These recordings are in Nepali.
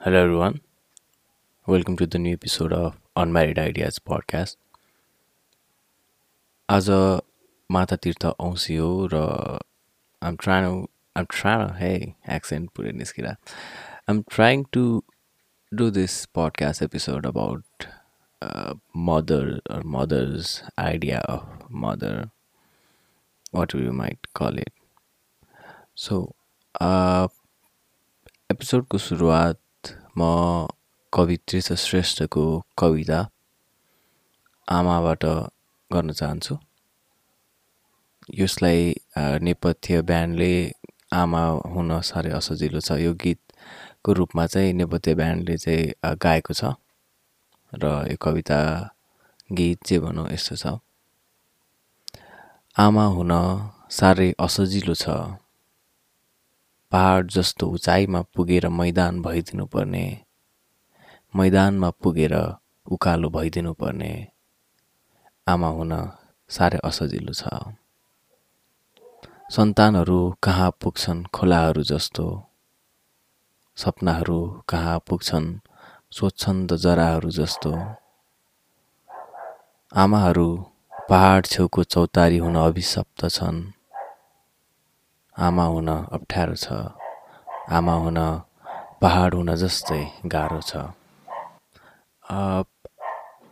Hello, everyone. Welcome to the new episode of Unmarried Ideas podcast. आज माता तीर्थ औँसी हो र आम ट्राइन आम ट्राइन है एक्सेन्ट पुरै निस्किँदा I'm trying to do this podcast episode about mother or mother's idea of mother whatever you might call it Uh, एपिसोडको सुरुवात म कवि त्रिश श्रेष्ठको कविता आमाबाट गर्न चाहन्छु। यसलाई नेपथ्य ब्यान्डले आमा हुन साह्रै असजिलो छ। यो गीतको रूपमा चाहिँ नेपथ्य ब्यान्डले चाहिँ गाएको छ र यो कविता गीत जे भनौँ यस्तो छ। आमा हुन साह्रै असजिलो छ। पहाड जस्तो उचाइमा पुगेर मैदान भइदिनु पर्ने मैदानमा पुगेर उकालो भइदिनु पर्ने आमा हुन साह्रै असजिलो छ। सन्तानहरू कहाँ पुग्छन् खोलाहरू जस्तो? सपनाहरू कहाँ पुग्छन् सोध्छन् त जराहरू जस्तो? आमाहरू पहाड छेउको चौतारी हुन अभिशप्त छन्। आमा हुन अप्ठ्यारो छ। आमा हुन पहाड हुन जस्तै गाह्रो छ।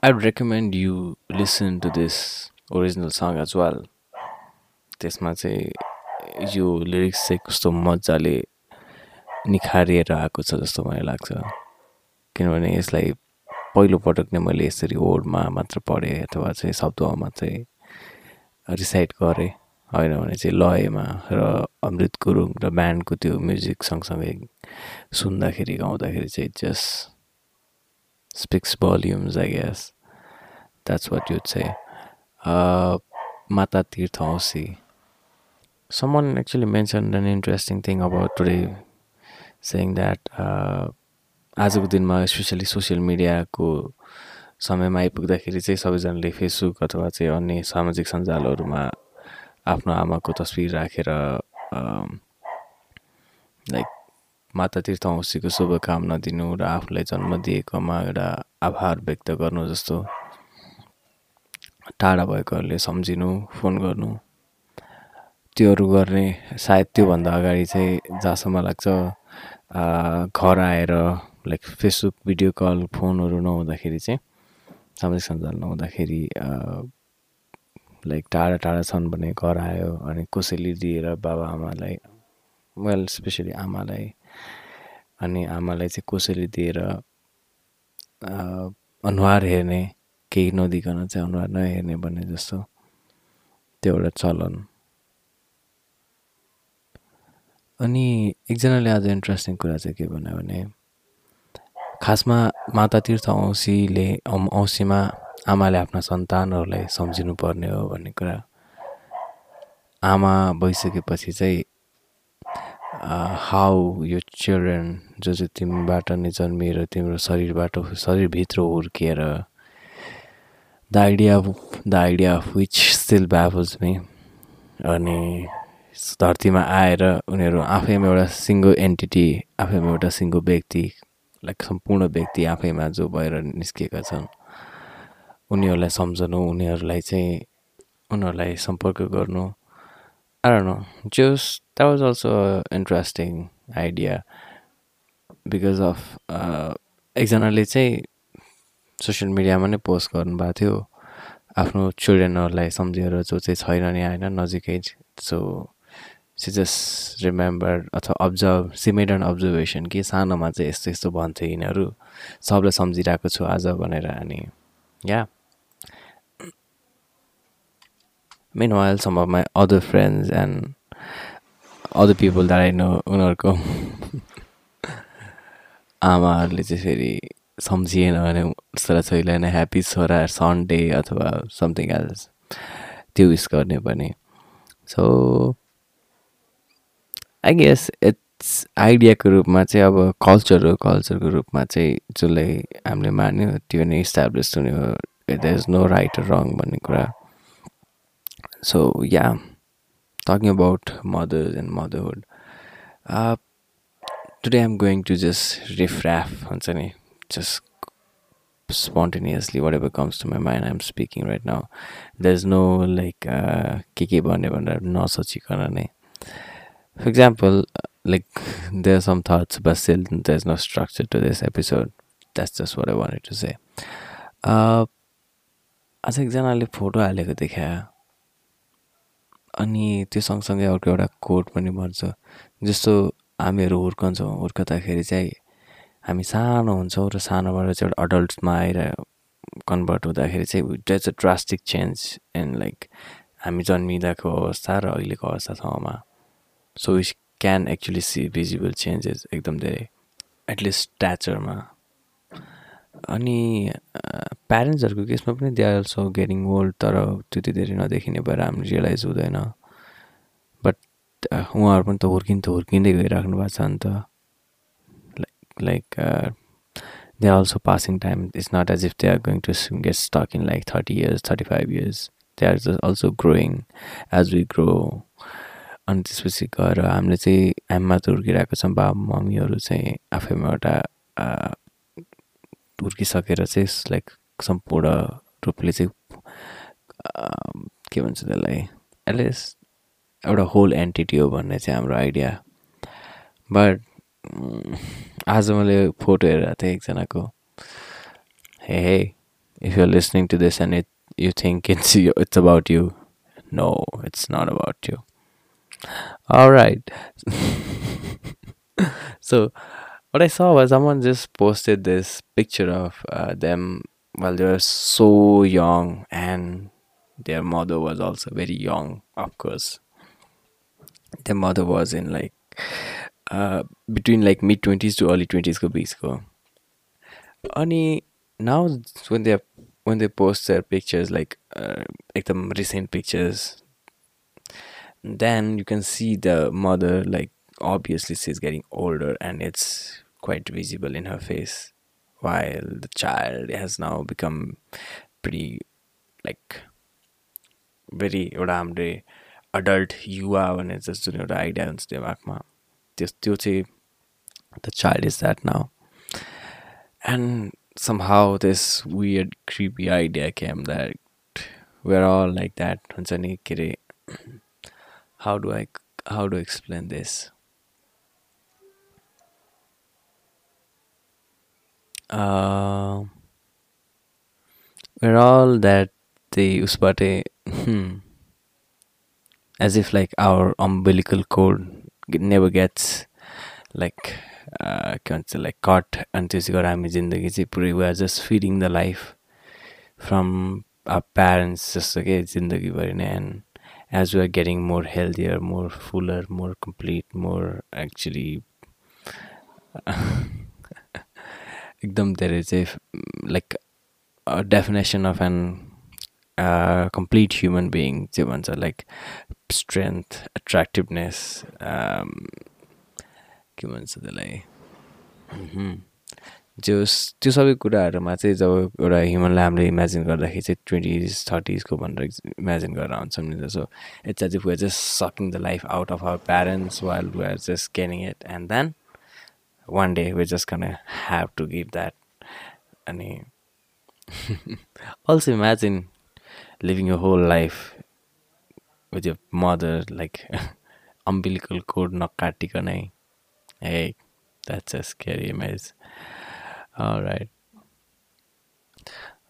I recommend you listen to this original song as well त्यसमा चाहिँ यो लिरिक्स चाहिँ कस्तो मजाले निखारिएर आएको छ जस्तो मलाई लाग्छ। किनभने यसलाई पहिलोपटक नै मैले यसरी वर्डमा मात्र पढेँ अथवा चाहिँ शब्दमा चाहिँ रिसाइट गरेँ। होइन भने चाहिँ लयमा र अमृत गुरुङ र ब्यान्डको त्यो म्युजिक सँगसँगै सुन्दाखेरि गाउँदाखेरि चाहिँ just speaks volumes I guess that's what you चाहिँ माता तीर्थ औँसी actually mentioned an interesting thing about today saying that uh, आजको दिनमा स्पेसली सोसियल मिडियाको समयमा आइपुग्दाखेरि चाहिँ सबैजनाले फेसबुक अथवा चाहिँ अन्य सामाजिक सञ्जालहरूमा आफ्नो आमाको तस्विर राखेर लाइक माता तीर्थ औँसीको शुभकामना दिनु र आफूलाई जन्म दिएकोमा एउटा आभार व्यक्त गर्नु जस्तो टाढा भएकोहरूले सम्झिनु फोन गर्नु। त्योहरू गर्ने सायद त्योभन्दा अगाडि चाहिँ जहाँसम्म लाग्छ घर आएर लाइक फेसबुक भिडियो कल फोनहरू नहुँदाखेरि चाहिँ सामाजिक सञ्जाल नहुँदाखेरि लाइक टाढा टाढा छन् भने घर आयो अनि कोसेली दिएर बाबा आमालाई वेल स्पेसली आमालाई अनि आमालाई चाहिँ कोसेली दिएर अनुहार हेर्ने केही नदिकन चाहिँ अनुहार नहेर्ने भन्ने जस्तो त्यो एउटा चलन. अनि एकजनाले आज इन्ट्रेस्टिङ कुरा चाहिँ के भन्यो भने खासमा माता तीर्थ औँसीले औँसीमा आमाले आफ्ना सन्तानहरूलाई सम्झिनु पर्ने हो भन्ने कुरा आमा भइसकेपछि चाहिँ हाउ यो चिल्ड्रेन जो चाहिँ तिमीबाट नै जन्मिएर तिम्रो शरीरबाट शरीरभित्र हुर्किएर the idea the idea of which still baffles me अनि धरतीमा आएर उनीहरू आफैमा एउटा सिङ्गो एन्टिटी आफैमा एउटा सिङ्गो व्यक्ति लाइक सम्पूर्ण व्यक्ति आफैमा जो भएर निस्किएका छन्। उनीहरूलाई सम्झनु उनीहरूलाई चाहिँ उनीहरूलाई सम्पर्क गर्नु। I know just that was also interesting idea because of एकजनाले चाहिँ सोसियल मिडियामा नै पोस्ट गर्नुभएको थियो। आफ्नो चिल्ड्रेनहरूलाई सम्झेर जो चाहिँ छैन नि होइन नजिकै सो सी जस्ट रिमेम्बर अथवा अब्जर्भ सी मेड अब्जर्भेसन कि सानोमा चाहिँ यस्तो यस्तो भन्थ्यो यिनीहरू। सबलाई सम्झिरहेको छु आज भनेर अनि या Meanwhile, some of my other friends and other people that I know उनीहरूको आमाहरूले चाहिँ फेरि सम्झिएन भने छोरा छोरीलाई नै ह्याप्पी छोरा सन्डे अथवा समथिङ एल्स त्यो विस गर्ने पनि। सो आई गेस इट्स आइडियाको रूपमा चाहिँ अब कल्चर हो कल्चरको रूपमा चाहिँ जसलाई हामीले मान्यो त्यो नै इस्टाब्लिस हुने हो। There is no right wrong भन्ने कुरा। So yeah talking about mothers and motherhood uh, today i'm going to just riff हुन्छ नि just spontaneously whatever comes to my mind i'm speaking right now there's no like uh, के के भन्ने भनेर नसोचिकन नै for example like there are some thoughts but still there's no structure to this episode that's just what i wanted to say uh, आज एकजनाले फोटो हालेको देखायो अनि त्यो सँगसँगै अर्को एउटा कोट पनि भन्छ। जस्तो हामीहरू हुर्कन्छौँ हुर्कँदाखेरि चाहिँ हामी सानो हुन्छौँ र सानोबाट चाहिँ एउटा अडल्टमा आएर कन्भर्ट हुँदाखेरि चाहिँ that's a drastic change and like हामी जन्मिँदाको अवस्था र अहिलेको अवस्थासम्ममा। So which can actually see visible changes एकदम धेरै एटलिस्ट स्ट्याचरमा अनि प्यारेन्ट्सहरूको केसमा पनि they are also getting old तर त्यति धेरै नदेखिने भएर हामी रियलाइज हुँदैन। बट उहाँहरू पनि त हुर्किन त हुर्किँदै गइराख्नु भएको छ नि त like like they are also passing time it's not as if they are going to get stuck in like thirty years thirty five years they are also growing as we grow अनि त्यसपछि गएर हामीले चाहिँ हामी मात्र हुर्किरहेको छौँ बाबा मम्मीहरू चाहिँ आफैमा एउटा हुर्किसकेर चाहिँ लाइक सम्पूर्ण रूपले चाहिँ के भन्छ त्यसलाई एटलिस्ट एउटा होल एन्टिटी हो भन्ने चाहिँ हाम्रो आइडिया। बट आज मैले फोटो हेरेर थिएँ एकजनाको। Hey hey if you're listening to this and it you think it's you it's about you know it's not about you right so what I saw was someone just posted this picture of uh, them while they were so young, and their mother was also very young, of course. Their mother was in like uh, between like mid 20s to early 20s ko beach ko. Ani now when they when they post their pictures like uh, like the recent pictures then you can see the mother like obviously she's getting older and it's quite visible in her face while the child has now become pretty like very एउटा हाम्रो अडल्ट युवा भने जस्तो जुन एउटा आइडिया हुन्छ दिमागमा त्यस त्यो चाहिँ the child is that now and somehow this weird creepy idea came that we're all like that हुन्छ नि के अरे how do I how to explain this uh, all that the usbate hmm, as if like our umbilical cord never gets like uh, can't say like caught until you got zindagi चाहिँ पुरै we are just feeding the life from our parents just okay जिन्दगीभरि नै and as we are getting more healthier more fuller more complete more actually एकदम धेरै चाहिँ like definition of an complete human being चाहिँ भन्छ लाइक स्ट्रेन्थ एट्र्याक्टिभनेस के भन्छ त्यसलाई? जो त्यो सबै कुराहरूमा चाहिँ जब एउटा ह्युमनलाई हामीले इमेजिन गर्दाखेरि चाहिँ ट्वेन्टिज थर्टिजको भनेर इमेजिन गरेर आउँछौँ नि so it's as if we are just sucking the life out of our parents while we are just gaining it and then one day we're just gonna have to give that any also imagine living your whole life with your mother like umbilical cord nakatikane hey that's a scary image all right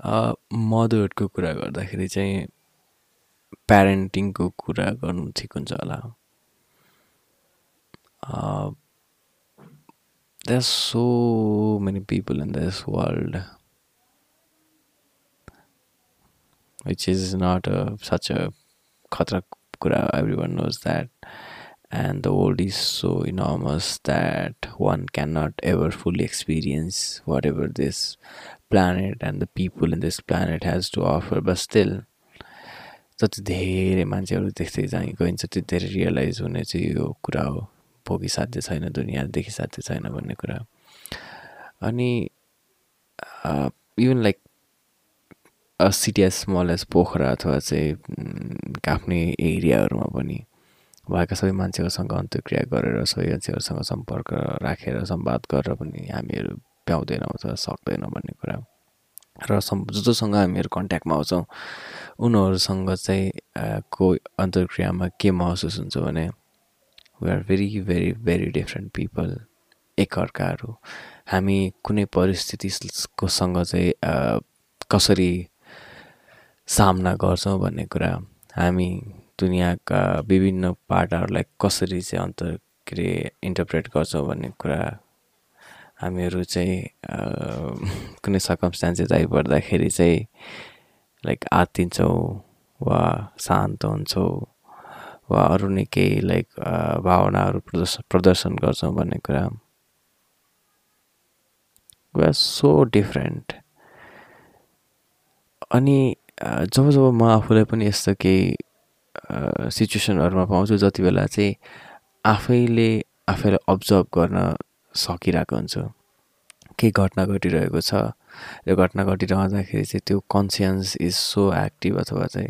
मदरहुडको कुरा गर्दाखेरि चाहिँ प्यारेन्टिङको कुरा गर्नु ठिक हुन्छ होला there's so many people in this world which is not a, such a khatra kura everyone knows that and the world is so enormous that one cannot ever fully experience whatever this planet and the people in this planet has to offer but still जति धेरै मान्छेहरू देख्दै जाँ गइन्छ त्यति धेरै रियलाइज हुने चाहिँ यो कुरा हो भोगी साध्य छैन दुनियाँदेखि साध्य छैन भन्ने कुरा अनि even like city as small as Pokhara अथवा चाहिँ आफ्नै एरियाहरूमा पनि भएका सबै मान्छेहरूसँग अन्तक्रिया गरेर सबै मान्छेहरूसँग सम्पर्क राखेर संवाद गरेर पनि हामीहरू भ्याउँदैनौँ अथवा सक्दैनौँ भन्ने कुरा र सम् जोसँग हामीहरू कन्ट्याक्टमा आउँछौँ उनीहरूसँग चाहिँ को अन्तर्क्रियामा के महसुस हुन्छ भने we are very very very different people एकअर्काहरू। हामी कुनै परिस्थितिकोसँग चाहिँ कसरी सामना गर्छौँ भन्ने कुरा हामी दुनियाँका विभिन्न पाटाहरूलाई कसरी चाहिँ अन्त के अरे इन्टरप्रेट गर्छौँ भन्ने कुरा हामीहरू चाहिँ कुनै सर्कमस्टान्सेस आइपर्दाखेरि चाहिँ लाइक आत्तिन्छौँ वा शान्त हुन्छौँ। वा अरू नै केही लाइक भावनाहरू प्रदर्शन प्रदर्शन गर्छौँ भन्ने कुरा। वी सो डिफ्रेन्ट अनि जब जब म आफूलाई पनि यस्तो केही सिचुएसनहरूमा पाउँछु जति बेला चाहिँ आफैले आफैलाई अब्जर्भ गर्न सकिरहेको हुन्छु। केही घटना घटिरहेको छ। यो घटना घटिरहँदाखेरि चाहिँ त्यो कन्सियन्स इज सो एक्टिभ अथवा चाहिँ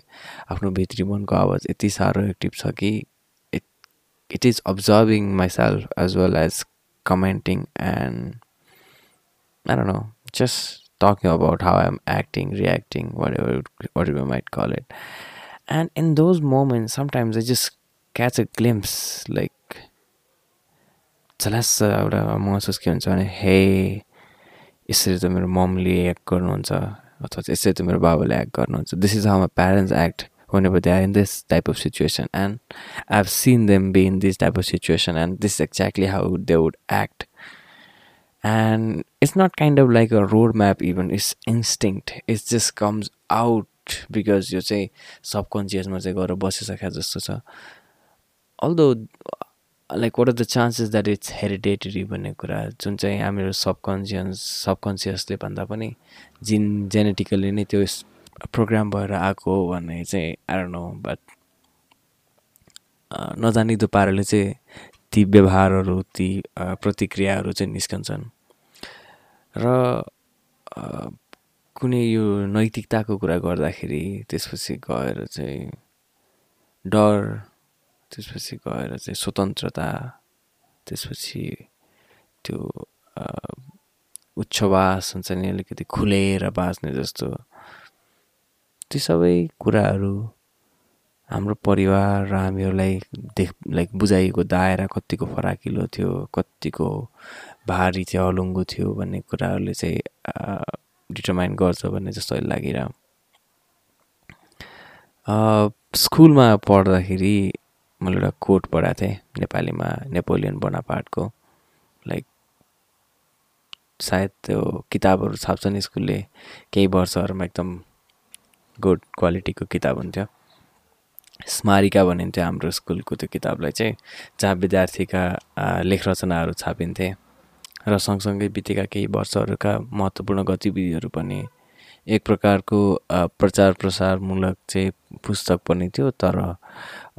आफ्नो भित्री मनको आवाज यति साह्रो एक्टिभ छ कि it it is observing myself as well as commenting and I don't know just talking about how I'm acting, reacting, whatever whatever you might call it. And in those moments, sometimes I just catch a glimpse, like झलास एउटा महसुस के हुन्छ भने हे यसरी त मेरो मम्मीले एक्ट गर्नुहुन्छ अथवा यसरी त मेरो बाबाले एक्ट गर्नुहुन्छ। This is how my parents act whenever they are in this type of situation and I have seen them be in this type of situation and this exactly how they would act and it's not kind of like a road map even it's instinct it's just comes out because यो चाहिँ सब कन्सियसमा चाहिँ गएर बसिसक्यो जस्तो छ। Although like what are the chances that it's hereditary भन्ने कुरा जुन चाहिँ हामीहरू सबकन्सियस सबकन्सियसले भन्दा पनि जिन जेनेटिकली नै त्यो प्रोग्राम भएर आएको हो भन्ने चाहिँ आएर नो बट नजानिदो पाराले चाहिँ ती व्यवहारहरू ती प्रतिक्रियाहरू चाहिँ निस्कन्छन्। र कुनै यो नैतिकताको कुरा गर्दाखेरि त्यसपछि गएर चाहिँ डर त्यसपछि गएर चाहिँ स्वतन्त्रता त्यसपछि त्यो उच्छ्वास हुन्छ नि अलिकति खुलेर बाँच्ने जस्तो। ती सबै कुराहरू हाम्रो परिवार र हामीहरूलाई देख लाइक बुझाइएको दायरा कतिको फराकिलो थियो कतिको भारी थियो अलुङ्गो थियो भन्ने कुराहरूले चाहिँ डिटरमाइन गर्छ भन्ने जस्तो लागिरह स्कुलमा पढ्दाखेरि मैले एउटा कोट पढाएको थिएँ नेपालीमा नेपोलियन बोनापार्टको। लाइक सायद त्यो किताबहरू छाप्छन् स्कुलले केही वर्षहरूमा एकदम गुड क्वालिटीको किताब हुन्थ्यो। स्मारिका भनिन्थ्यो हाम्रो स्कुलको त्यो किताबलाई चाहिँ जहाँ विद्यार्थीका लेख रचनाहरू छापिन्थे। र सँगसँगै बितेका केही वर्षहरूका महत्त्वपूर्ण गतिविधिहरू पनि एक प्रकारको प्रचार प्रसारमूलक चाहिँ पुस्तक पनि थियो तर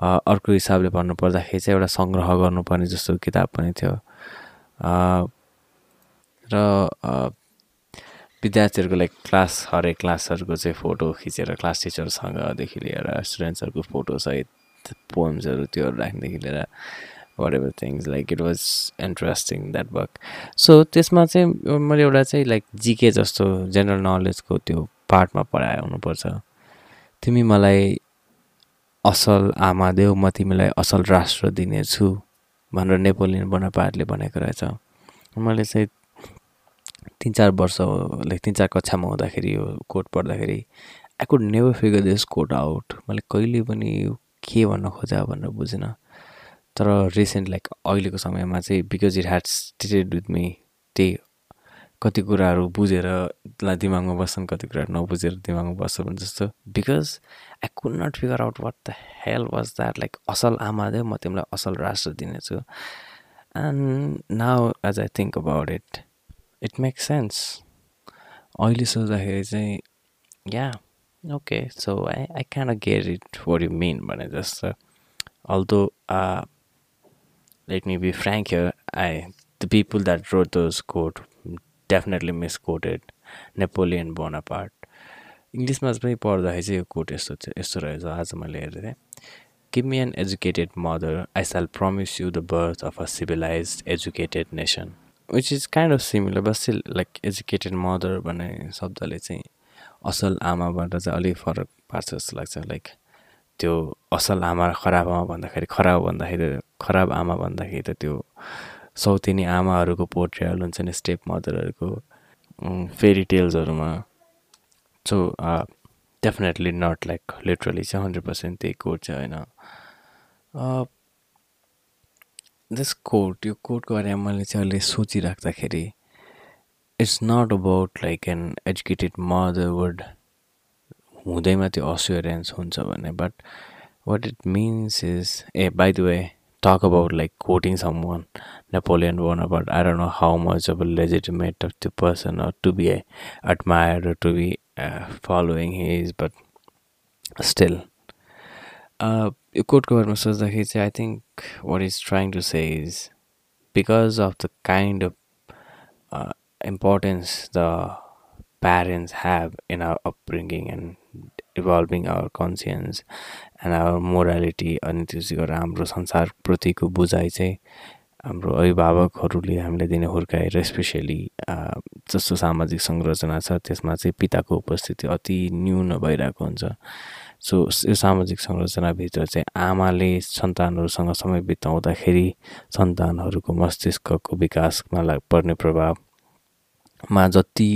अर्को हिसाबले भन्नुपर्दाखेरि चाहिँ एउटा सङ्ग्रह गर्नुपर्ने जस्तो किताब पनि थियो। र विद्यार्थीहरूको लाइक क्लास हरेक क्लासहरूको चाहिँ फोटो खिचेर क्लास टिचरसँगदेखि लिएर स्टुडेन्ट्सहरूको फोटोसहित पोएम्सहरू त्योहरू राख्नेदेखि लिएर ever things like it was interesting that work so त्यसमा चाहिँ मैले एउटा चाहिँ लाइक जिके जस्तो जेनरल नलेजको त्यो पार्टमा पढाए हुनुपर्छ। तिमी मलाई असल आमा देऊ म तिमीलाई असल राष्ट्र दिनेछु भनेर नेपोलियन बोनापार्टले भनेको रहेछ। मैले चाहिँ तिन चार वर्ष लाइक तिन चार कक्षामा हुँदाखेरि यो कोट पढ्दाखेरि I could never figure this quote out मैले कहिले पनि के भन्न खोजा भनेर बुझिनँ। तर रिसेन्ट लाइक अहिलेको समयमा चाहिँ because it had stated with me त्यही कति कुराहरू बुझेर दिमागमा बस्छन् कति कुराहरू नबुझेर दिमागमा बस्छ भने जस्तो। Because I could not figure out what the hell was that like असल आमा दे म तिमीलाई असल राष्ट्र दिनेछु। And now as I think about it it makes sense अहिले सोच्दाखेरि चाहिँ yeah okay so I I can get it for you man भने जस्तो। Although let me be frank here. I the people that wrote those quote definitely misquoted Napoleon Bonaparte इङ्ग्लिसमा पनि पढ्दाखेरि चाहिँ यो कोट यस्तो यस्तो रहेछ आज मैले हेरेको थिएँ। Give me an educated mother I shall promise you the birth of a civilise educated nation which is kind of similar but still like educated mother भन्ने शब्दले चाहिँ असल आमाबाट चाहिँ अलिक फरक पार्छ जस्तो लाग्छ। लाइक त्यो असल आमा खराब आमा भन्दाखेरि खराब भन्दाखेरि खराब आमा भन्दाखेरि त त्यो सौतेनी आमाहरूको पोर्ट्रेयल हुन्छ नि स्टेप मदरहरूको fairy टेल्सहरूमा so definitely not like literally चाहिँ हन्ड्रेड पर्सेन्ट त्यही कोट चाहिँ होइन। दिस कोट यो कोटको बारेमा मैले चाहिँ अहिले सोचिराख्दाखेरि it's not about like an educated mother would हुँदैमा त्यो अस्योरेन्स हुन्छ भने but what it means is a by the way talk about like quoting someone napoleon bonaparte i don't know how much of a legitimate of the person or to be admired or to be uh, following he is but still. Uh you quote go says that he i think what he's trying to say is because of the kind of uh, importance the parents have in our upbringing and evolving our conscience and our morality अनि त्यसै गरेर हाम्रो संसारप्रतिको बुझाइ चाहिँ हाम्रो अभिभावकहरूले हामीले दिने हुर्काएर स्पेसियली जस्तो सामाजिक संरचना छ त्यसमा चाहिँ पिताको उपस्थिति अति न्यून भइरहेको हुन्छ। सो यो सामाजिक संरचनाभित्र चाहिँ आमाले सन्तानहरूसँग समय बिताउँदाखेरि सन्तानहरूको मस्तिष्कको विकासमा पर्ने प्रभावमा जति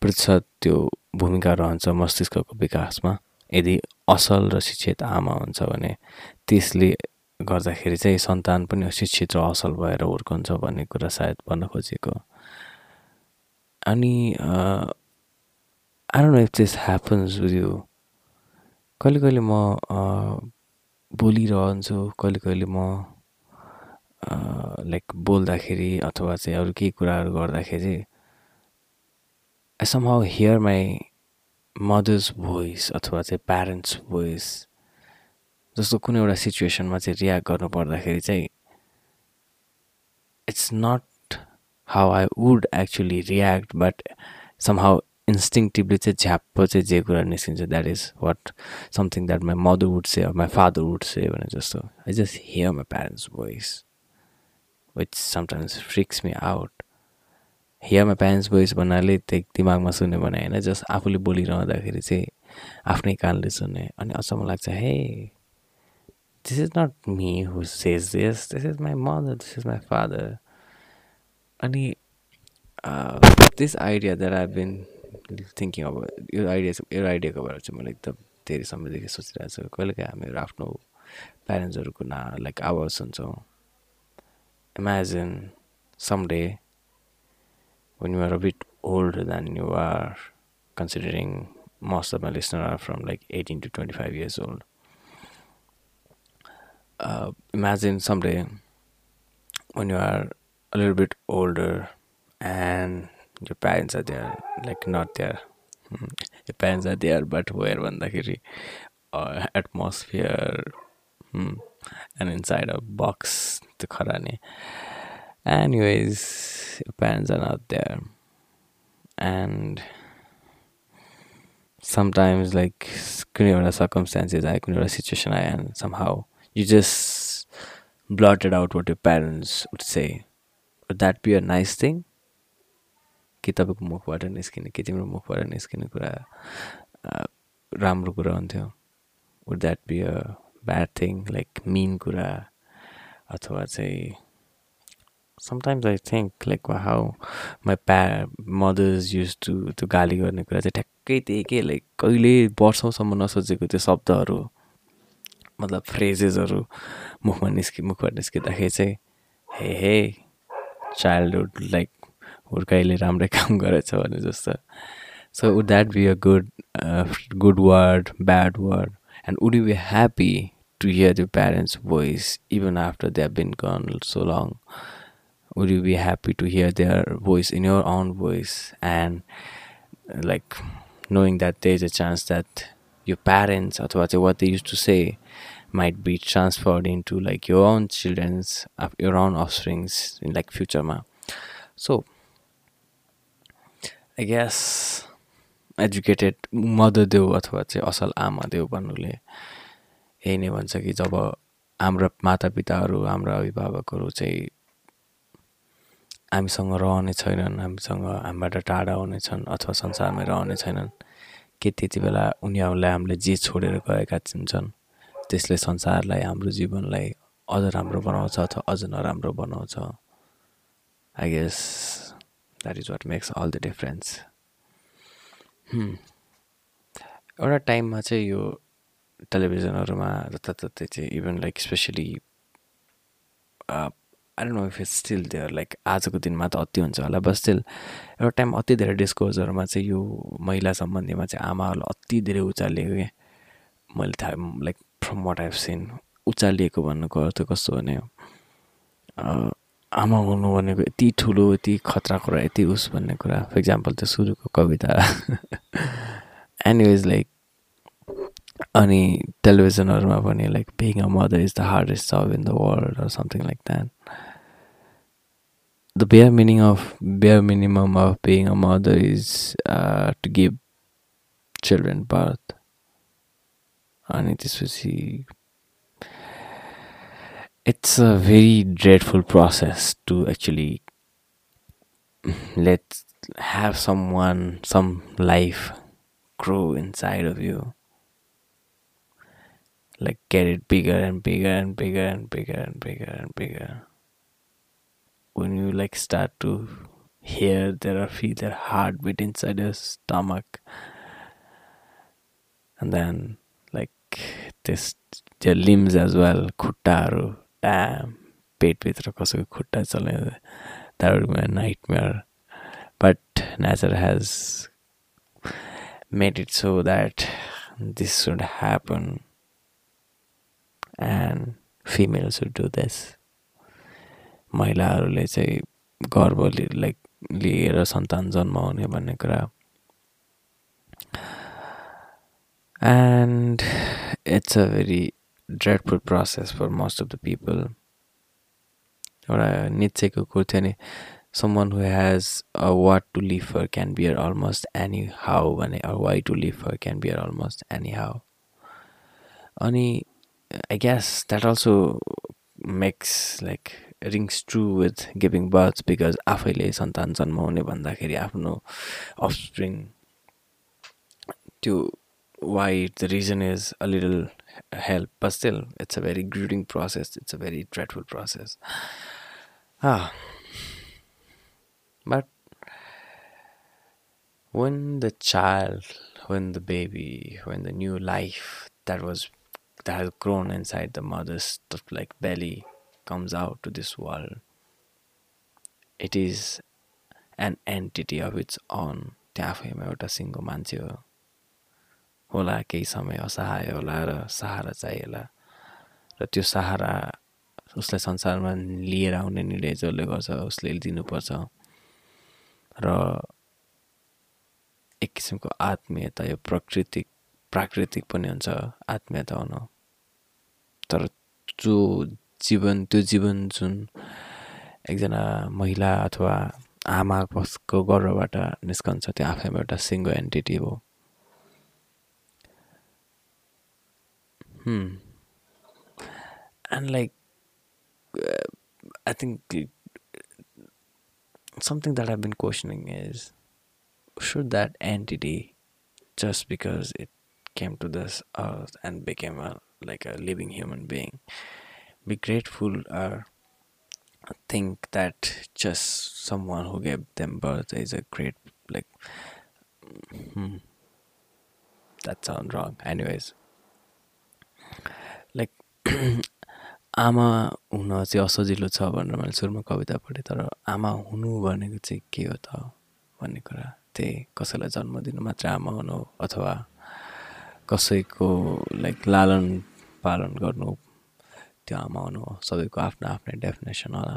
प्रतिशत त्यो भूमिका रहन्छ मस्तिष्कको विकासमा। यदि असल र शिक्षित आमा हुन्छ भने त्यसले गर्दाखेरि चाहिँ सन्तान पनि शिक्षित र असल भएर हुर्कन्छ भन्ने कुरा सायद भन्न खोजेको। अनि no if this happens with you कहिले कहिले म बोलिरहन्छु कहिले कहिले म लाइक बोल्दाखेरि अथवा चाहिँ अरू केही कुराहरू गर्दाखेरि I somehow hear my mother's voice अथवा चाहिँ प्यारेन्ट्स भोइस जस्तो कुनै एउटा सिचुएसनमा चाहिँ रियाक्ट गर्नु पर्दाखेरि चाहिँ it's not how I would actually react but somehow instinctively चाहिँ झ्याप्प चाहिँ जे कुरा निस्किन्छ that is what something that my mother would say my father would say भने जस्तो। I just hear my parents voice which sometimes freaks me out हियरमा parents voice भन्नाले त्यही दिमागमा सुन्ने भने होइन जस्ट आफूले बोलिरहँदाखेरि चाहिँ आफ्नै कानले सुन्ने। अनि अचम्म लाग्छ hey this is not me who says this this is my mother this is my father अनि this idea that I been thinking अब यो आइडिया यो आइडियाको बारेमा चाहिँ मैले एकदम धेरै समयदेखि सोचिरहेको छु। कहिलेकाहीँ हामीहरू आफ्नो प्यारेन्ट्सहरूको ना लाइक आवाज सुन्छौँ। Imagine someday when you are a bit older than you are, considering most of my listeners are from like 18 to 25 years old. Uh, imagine someday when you are a little bit older and your parents are there, like not there. Your parents are there, but where When the atmosphere hmm, and inside a box, the karani. Anyways your parents are not there and sometimes like कुनै एउटा circumstances आयो कुनै एउटा situation आयो and somehow you just blurted out what your parents would say would that be a nice thing कि तपाईँको मुखबाट निस्किने कि तिम्रो मुखबाट निस्किने कुरा राम्रो कुरा हुन्थ्यो would that be a bad thing like mean कुरा अथवा चाहिँ sometimes I think like how my प्या मदर्स युज टु त्यो गाली गर्ने कुरा चाहिँ ठ्याक्कै त्यही के लाइक कहिले वर्षौँसम्म नसोचेको त्यो शब्दहरू मतलब फ्रेजेसहरू मुखमा निस्कि मुखबाट निस्किँदाखेरि चाहिँ हे हे चाइल्डहुड लाइक हुर्काइले राम्रै काम गरेछ भने जस्तो। So would that be a good good word bad word and would you be happy to hear your parents voice even after they have been gone so long would you be happy to hear their voice in your own voice and like knowing that there's a chance that your parents or what they used to say might be transferred into like your own children's your own offsprings in like future ma so i guess educated mother देऊ अथवा चाहिँ असल आमा देऊ भन्नुले यही नै भन्छ कि जब हाम्रा मातापिताहरू हाम्रा अभिभावकहरू चाहिँ हामीसँग रहने छैनन् हामीसँग हामीबाट टाढा हुनेछन् अथवा संसारमै रहने छैनन् के त्यति बेला उनीहरूलाई हामीले जे छोडेर गएका हुन्छन् त्यसले संसारलाई हाम्रो जीवनलाई अझ राम्रो बनाउँछ अथवा अझ नराम्रो बनाउँछ। I guess that is what makes all the difference एउटा टाइममा चाहिँ यो टेलिभिजनहरूमा जताततै चाहिँ even like especially I don't know if it's still there like आजको दिनमा त अति हुन्छ होला बट स्टिल एउटा टाइम अति धेरै डिस्कोजहरूमा चाहिँ यो महिला सम्बन्धीमा चाहिँ आमाहरूलाई अति धेरै उचालिएको क्या मैले थाहा like from what I've seen उचालिएको भन्नुको अर्थ कस्तो भने आमा हुनु भनेको यति ठुलो यति खतरा कुरा यति उस भन्ने कुरा। फर इक्जाम्पल त्यो सुरुको कविता। एनिवेज लाइक अनि टेलिभिजनहरूमा पनि like being a mother is the hardest job in the world something like that the bare meaning of bare minimum of being a mother is uh, to give children birth. And it is it's a very dreadful process to actually let have someone some life grow inside of you. Like get it bigger and bigger and bigger and bigger and bigger and bigger when you like start to hear there or feel their heartbeat inside your stomach and then like this your limbs as well खुट्टाहरू ड्याम पेटभित्र कसैको खुट्टा चल्ने that would be a nightmare but nature has made it so that this should happen and females should do this महिलाहरूले चाहिँ गर्व लाइक लिएर सन्तान जन्माउने भन्ने कुरा। And it's a very dreadful process for most of the people एउटा निचेको कुरो थियो नि someone who has a what to live for can bear almost any how भने why to live for can bear almost any how अनि I guess that also makes like rings true with giving birth because आफैले सन्तान जन्माउने भन्दाखेरि आफ्नो अफस्प्रिङ त्यो why the reason is a little help but still it's a very gruelling process it's a very dreadful process but when the child, when the baby, when the new life that was that has grown inside the mother's like belly comes out to this world, it is an entity of its own. त्यहाँ आफैमा एउटा सिङ्गो मान्छे हो होला केही समय असहाय होला र सहारा चाहिएला र त्यो सहारा उसलाई संसारमा लिएर आउने निर्णय जसले गर्छ उसले दिनुपर्छ र एक किसिमको आत्मीयता यो प्राकृतिक प्राकृतिक पनि हुन्छ आत्मीयता हुन तर जो जीवन त्यो जीवन जुन एकजना महिला अथवा आमाको गर्वबाट निस्कन्छ त्यो आफैमा एउटा सिङ्गो एन्टिटी हो and like I think that I've been questioning is should that entity just because it came to this earth and became a like a living human being be grateful or think that just someone who gave them birth is a great like hmm, that sounds wrong anyways like आमा हुन चाहिँ असजिलो छ भनेर मैले सुरुमा कविता पढेँ तर आमा हुनु भनेको चाहिँ के हो त भन्ने कुरा त्यही कसैलाई जन्म दिनु मात्र आमा हुनु अथवा कसैको लाइक लालन पालन गर्नु त्यो आमा हुनु हो सबैको आफ्नो आफ्नै डेफिनेसन होला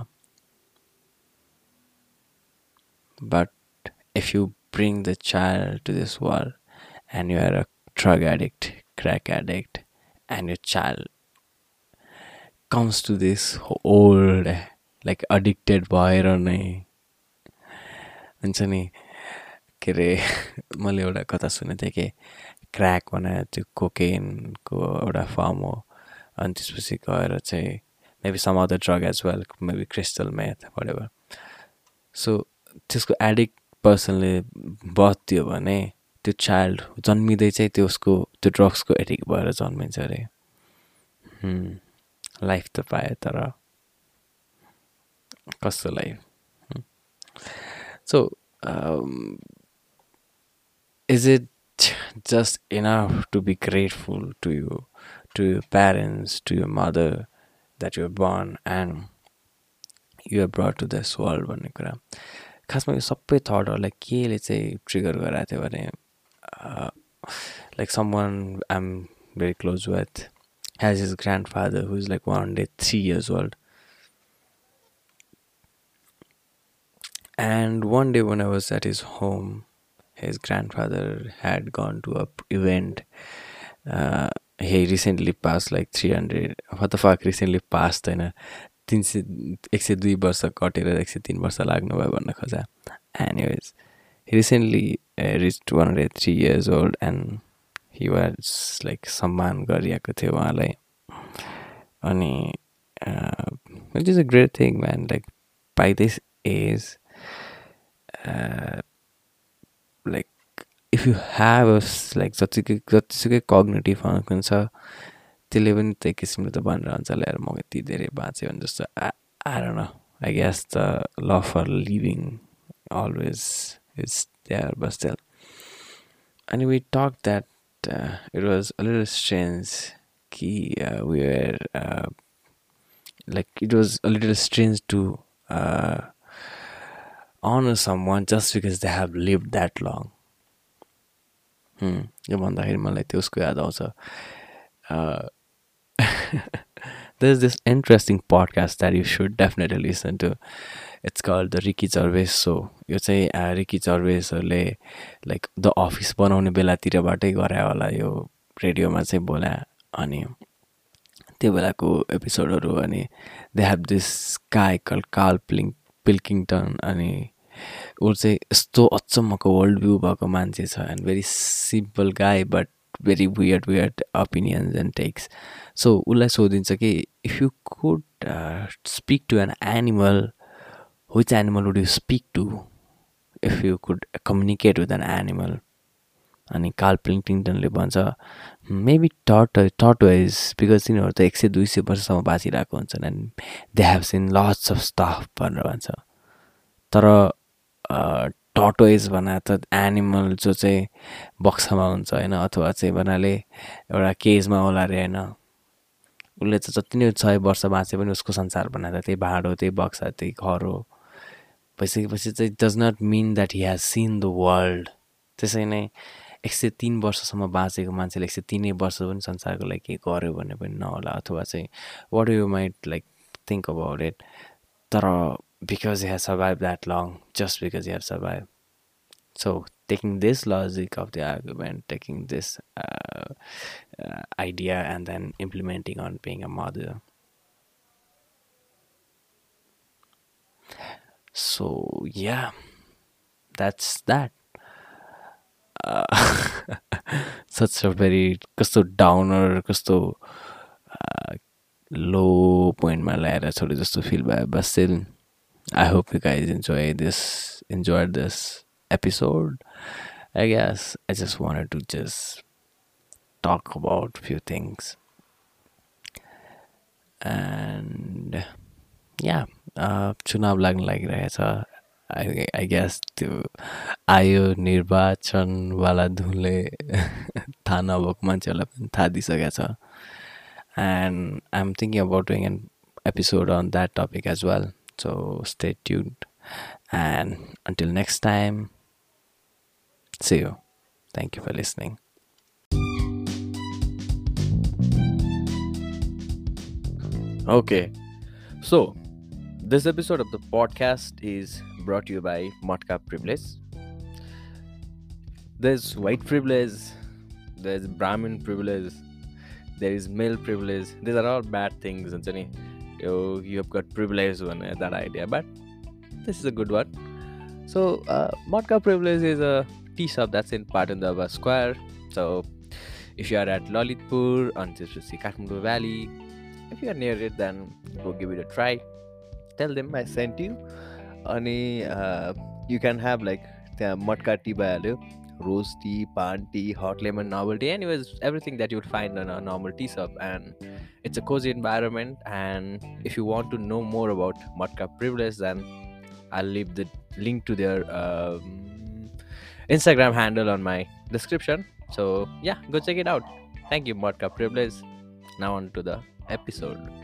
but if you bring the child to this world and you are a drug addict crack addict and you child comes to this world like addicted भएर नै हुन्छ नि के अरे मैले एउटा कथा सुनेको थिएँ कि क्र्याक भने त्यो कोकेनको एउटा फर्म हो। अनि त्यसपछि गएर चाहिँ maybe some other drug as well maybe crystal meth भरेर सो त्यसको एडिक्ट पर्सनले बत्यो भने त्यो चाइल्ड जन्मिँदै चाहिँ त्यो उसको त्यो ड्रग्सको एडिक्ट भएर जन्मिन्छ अरे। लाइफ त पायो तर कस्तो life so is it just enough to be grateful to you, to your parents, to your mother that you were born and you are brought to this world भन्ने कुरा खासमा यो सबै थटहरूलाई केले चाहिँ ट्रिगर गराएको थियो भने like someone I'm very close with has his grandfather who is like one day three years old. And one day when I was at his home, his grandfather had gone to a event. Uh, recently passed like 300 what the fuck recently passed होइन? तिन सय एक सय दुई वर्ष कटेर एक सय तिन वर्ष लाग्नुभयो भन्न खोजा। Anyways recently reached one hundred three years old and he was like सम्मान गरिएको थियो उहाँलाई। अनि it is a great thing man like by this age like if you have a like जतिकै जतिसुकै कग्नेटिभ फङ्सन छ त्यसले पनि त्यही किसिमले त भनिरहन्छ ल्याएर म यति धेरै बाँच्यो भने जस्तो आएर न I guess the love for living always is there बस टेल अनि we talk that it was a little strange कि we it was a little strange to uh, honor someone just because they have lived that long. यो भन्दाखेरि मलाई त्यो उसको याद आउँछ there is this interesting podcast that you should definitely listen to. It's called the Ricky Gervais so यो चाहिँ रिकी चर्वेसहरूले लाइक द अफिस बनाउने बेलातिरबाटै गरायो होला यो रेडियोमा चाहिँ बोला अनि त्यो बेलाको एपिसोडहरू अनि they have this guy call Karl प्लिङ Pilkington अनि ऊ चाहिँ यस्तो अचम्मको वर्ल्ड भ्यू भएको मान्छे छ and very simple guy but very weird weird opinions and takes so उसलाई सोधिन्छ कि if you could speak to an animal which animal would you speak to if you could communicate with an animal अनि कार्ल प्लिङटिङटनले भन्छ मेबी टट टटवाइज बिकज तिनीहरू त एक सय दुई सय वर्षसम्म बाँचिरहेको हुन्छन् and they have seen lots of stuff भनेर भन्छ। तर टटवाइज भना त एनिमल जो चाहिँ बक्सामा हुन्छ होइन अथवा चाहिँ भन्नाले एउटा केजमा होला अरे होइन। उसले त जति नै सय वर्ष बाँचे पनि उसको संसार बनाएर त्यही भाँडो त्यही बक्सा त्यही घर हो। भइसकेपछि चाहिँ does not mean that he has seen the world त्यसै नै एक सय तिन वर्षसम्म बाँचेको मान्छेले एक सय तिनै वर्ष पनि संसारको लागि केही गर्यो भने पनि नहोला अथवा चाहिँ what you might like think about it तर Because you have survive that long just because you have survive so taking this logic of the argument, taking this uh, uh, idea, and then implementing on being a mother. So, yeah, that's that. Uh, such a very कस्तो डाउनर कस्तो लो पोइन्टमा ल्याएर छोडे जस्तो फिल भयो बस still I hope you guys enjoy this enjoy this episode. I guess i just wanted to just talk about few things. And yeah uh, चुनाव लाग्न लागिरहेछ आई आई गेस त्यो आयो निर्वाचनवाला धुनले थाहा नभएको मान्छेहरूलाई पनि थाहा दिइसकेको छ and I am thinking about doing an episode on that topic as well. So stay tuned. And until next time, see you. Thank you for listening. Okay, so this episode of the podcast is brought to you by Motka Privilege. There's white privilege, there's Brahmin privilege, there is male privilege. These are all bad things, Anthony You, you have got privilege one that idea, but this is a good one. So, uh, Motka Privilege is a tea shop that's in Patandava Square. So, if you are at Lalitpur, on Kathmandu Valley, if you are near it, then go give it a try. Tell them I sent you. अनि यु क्यान ह्याभ लाइक त्यहाँ मटका टी भइहाल्यो rose tea paan tea hot lemon normal tea and was everything that you'd find on a normal tea shop and it's a cozy environment, and if you want to know more about Mudcup Privilege, then I'll leave the link to their um, Instagram handle on my description. So yeah, go check it out. Thank you, Mudcup Privilege. Now on to the episode.